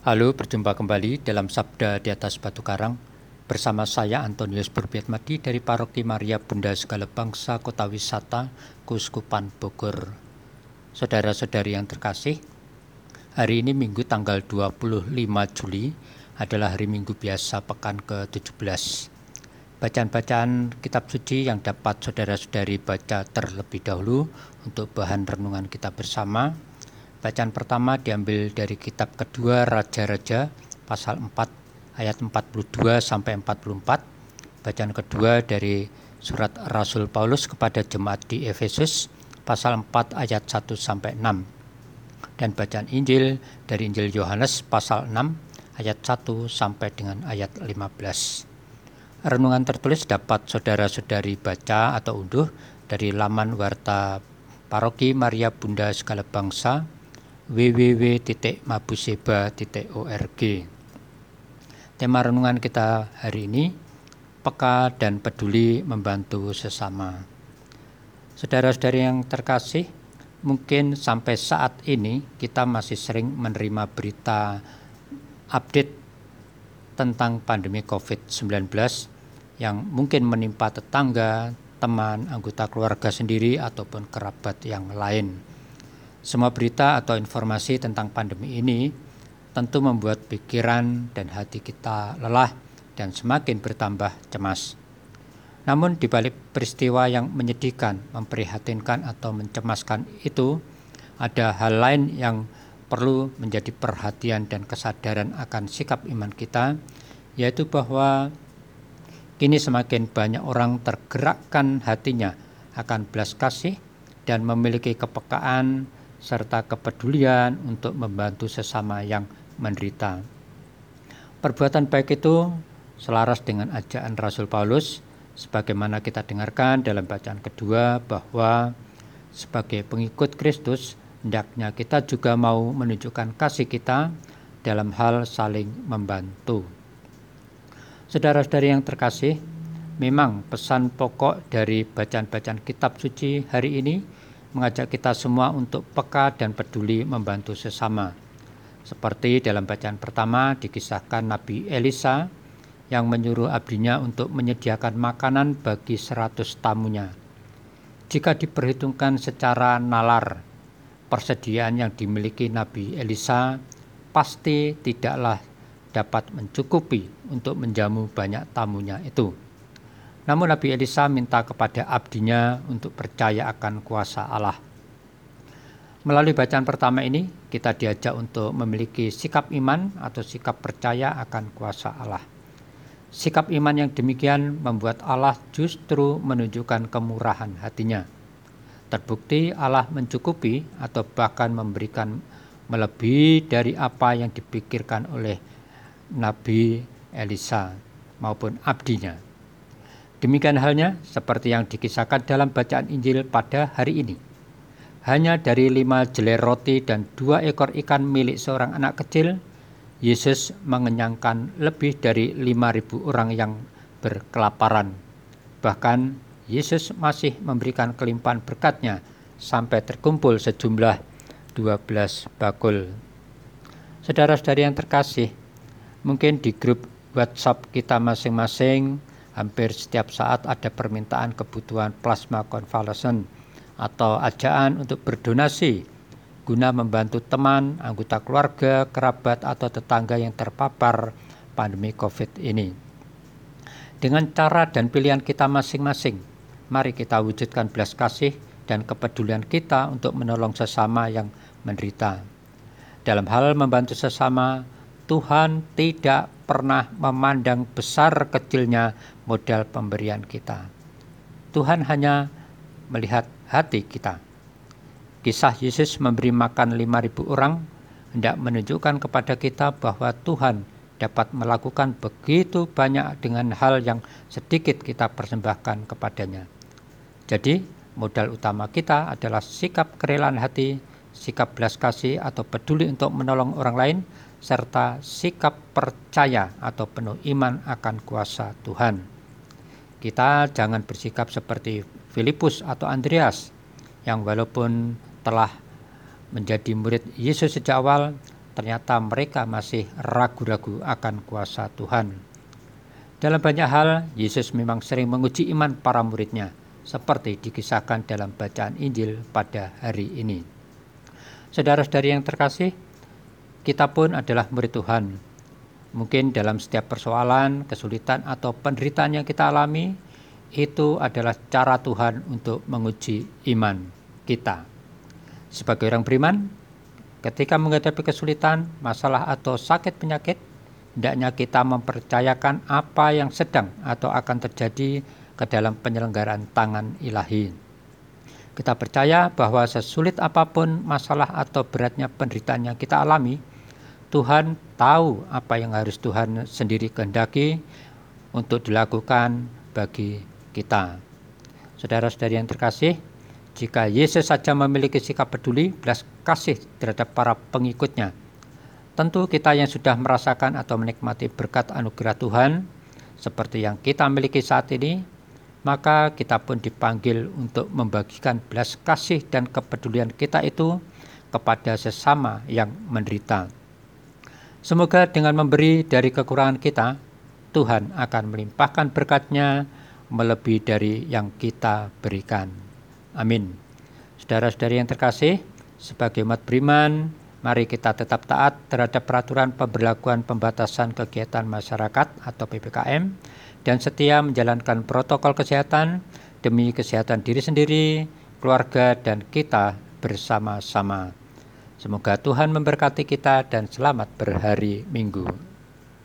Halo, berjumpa kembali dalam Sabda di atas Batu Karang bersama saya Antonius Berbiatmadi dari Paroki Maria Bunda Segala Bangsa Kota Wisata Kuskupan Bogor. Saudara-saudari yang terkasih, hari ini Minggu tanggal 25 Juli adalah hari Minggu biasa pekan ke-17. Bacaan-bacaan kitab suci yang dapat saudara-saudari baca terlebih dahulu untuk bahan renungan kita bersama Bacaan pertama diambil dari kitab kedua Raja-Raja pasal 4 ayat 42 sampai 44. Bacaan kedua dari surat Rasul Paulus kepada jemaat di Efesus pasal 4 ayat 1 sampai 6. Dan bacaan Injil dari Injil Yohanes pasal 6 ayat 1 sampai dengan ayat 15. Renungan tertulis dapat saudara-saudari baca atau unduh dari laman warta Paroki Maria Bunda Segala Bangsa www.mabuseba.org. Tema renungan kita hari ini peka dan peduli membantu sesama. Saudara-saudari yang terkasih, mungkin sampai saat ini kita masih sering menerima berita update tentang pandemi COVID-19 yang mungkin menimpa tetangga, teman, anggota keluarga sendiri ataupun kerabat yang lain. Semua berita atau informasi tentang pandemi ini tentu membuat pikiran dan hati kita lelah dan semakin bertambah cemas. Namun di balik peristiwa yang menyedihkan, memprihatinkan atau mencemaskan itu, ada hal lain yang perlu menjadi perhatian dan kesadaran akan sikap iman kita, yaitu bahwa kini semakin banyak orang tergerakkan hatinya akan belas kasih dan memiliki kepekaan serta kepedulian untuk membantu sesama yang menderita. Perbuatan baik itu selaras dengan ajakan Rasul Paulus sebagaimana kita dengarkan dalam bacaan kedua bahwa sebagai pengikut Kristus hendaknya kita juga mau menunjukkan kasih kita dalam hal saling membantu. Saudara-saudari yang terkasih, memang pesan pokok dari bacaan-bacaan kitab suci hari ini mengajak kita semua untuk peka dan peduli membantu sesama. Seperti dalam bacaan pertama dikisahkan Nabi Elisa yang menyuruh abdinya untuk menyediakan makanan bagi seratus tamunya. Jika diperhitungkan secara nalar, persediaan yang dimiliki Nabi Elisa pasti tidaklah dapat mencukupi untuk menjamu banyak tamunya itu. Namun Nabi Elisa minta kepada abdinya untuk percaya akan kuasa Allah. Melalui bacaan pertama ini, kita diajak untuk memiliki sikap iman atau sikap percaya akan kuasa Allah. Sikap iman yang demikian membuat Allah justru menunjukkan kemurahan hatinya. Terbukti Allah mencukupi atau bahkan memberikan melebihi dari apa yang dipikirkan oleh Nabi Elisa maupun abdinya. Demikian halnya seperti yang dikisahkan dalam bacaan Injil pada hari ini. Hanya dari lima jelai roti dan dua ekor ikan milik seorang anak kecil, Yesus mengenyangkan lebih dari lima ribu orang yang berkelaparan. Bahkan Yesus masih memberikan kelimpahan berkatnya sampai terkumpul sejumlah 12 bakul. Saudara-saudari yang terkasih, mungkin di grup WhatsApp kita masing-masing hampir setiap saat ada permintaan kebutuhan plasma konvalesen atau ajaan untuk berdonasi guna membantu teman, anggota keluarga, kerabat, atau tetangga yang terpapar pandemi COVID ini. Dengan cara dan pilihan kita masing-masing, mari kita wujudkan belas kasih dan kepedulian kita untuk menolong sesama yang menderita. Dalam hal membantu sesama, Tuhan tidak pernah memandang besar kecilnya modal pemberian kita. Tuhan hanya melihat hati kita. Kisah Yesus memberi makan 5.000 orang hendak menunjukkan kepada kita bahwa Tuhan dapat melakukan begitu banyak dengan hal yang sedikit kita persembahkan kepadanya. Jadi, modal utama kita adalah sikap kerelaan hati, sikap belas kasih atau peduli untuk menolong orang lain, serta sikap percaya atau penuh iman akan kuasa Tuhan. Kita jangan bersikap seperti Filipus atau Andreas yang walaupun telah menjadi murid Yesus sejak awal, ternyata mereka masih ragu-ragu akan kuasa Tuhan. Dalam banyak hal, Yesus memang sering menguji iman para muridnya, seperti dikisahkan dalam bacaan Injil pada hari ini. Saudara-saudari yang terkasih, kita pun adalah murid Tuhan. Mungkin dalam setiap persoalan, kesulitan, atau penderitaan yang kita alami, itu adalah cara Tuhan untuk menguji iman kita. Sebagai orang beriman, ketika menghadapi kesulitan, masalah, atau sakit penyakit, hendaknya kita mempercayakan apa yang sedang atau akan terjadi ke dalam penyelenggaraan tangan ilahi. Kita percaya bahwa sesulit apa pun masalah atau beratnya penderitaan yang kita alami, Tuhan tahu apa yang harus Tuhan sendiri kehendaki untuk dilakukan bagi kita. Saudara-saudari yang terkasih, jika Yesus saja memiliki sikap peduli, belas kasih terhadap para pengikutnya, tentu kita yang sudah merasakan atau menikmati berkat anugerah Tuhan, seperti yang kita miliki saat ini, maka kita pun dipanggil untuk membagikan belas kasih dan kepedulian kita itu kepada sesama yang menderita. Semoga dengan memberi dari kekurangan kita, Tuhan akan melimpahkan berkatnya melebihi dari yang kita berikan. Amin. Saudara-saudari yang terkasih, sebagai umat beriman, mari kita tetap taat terhadap peraturan pemberlakuan pembatasan kegiatan masyarakat atau PPKM dan setia menjalankan protokol kesehatan demi kesehatan diri sendiri, keluarga, dan kita bersama-sama. Semoga Tuhan memberkati kita dan selamat berhari Minggu.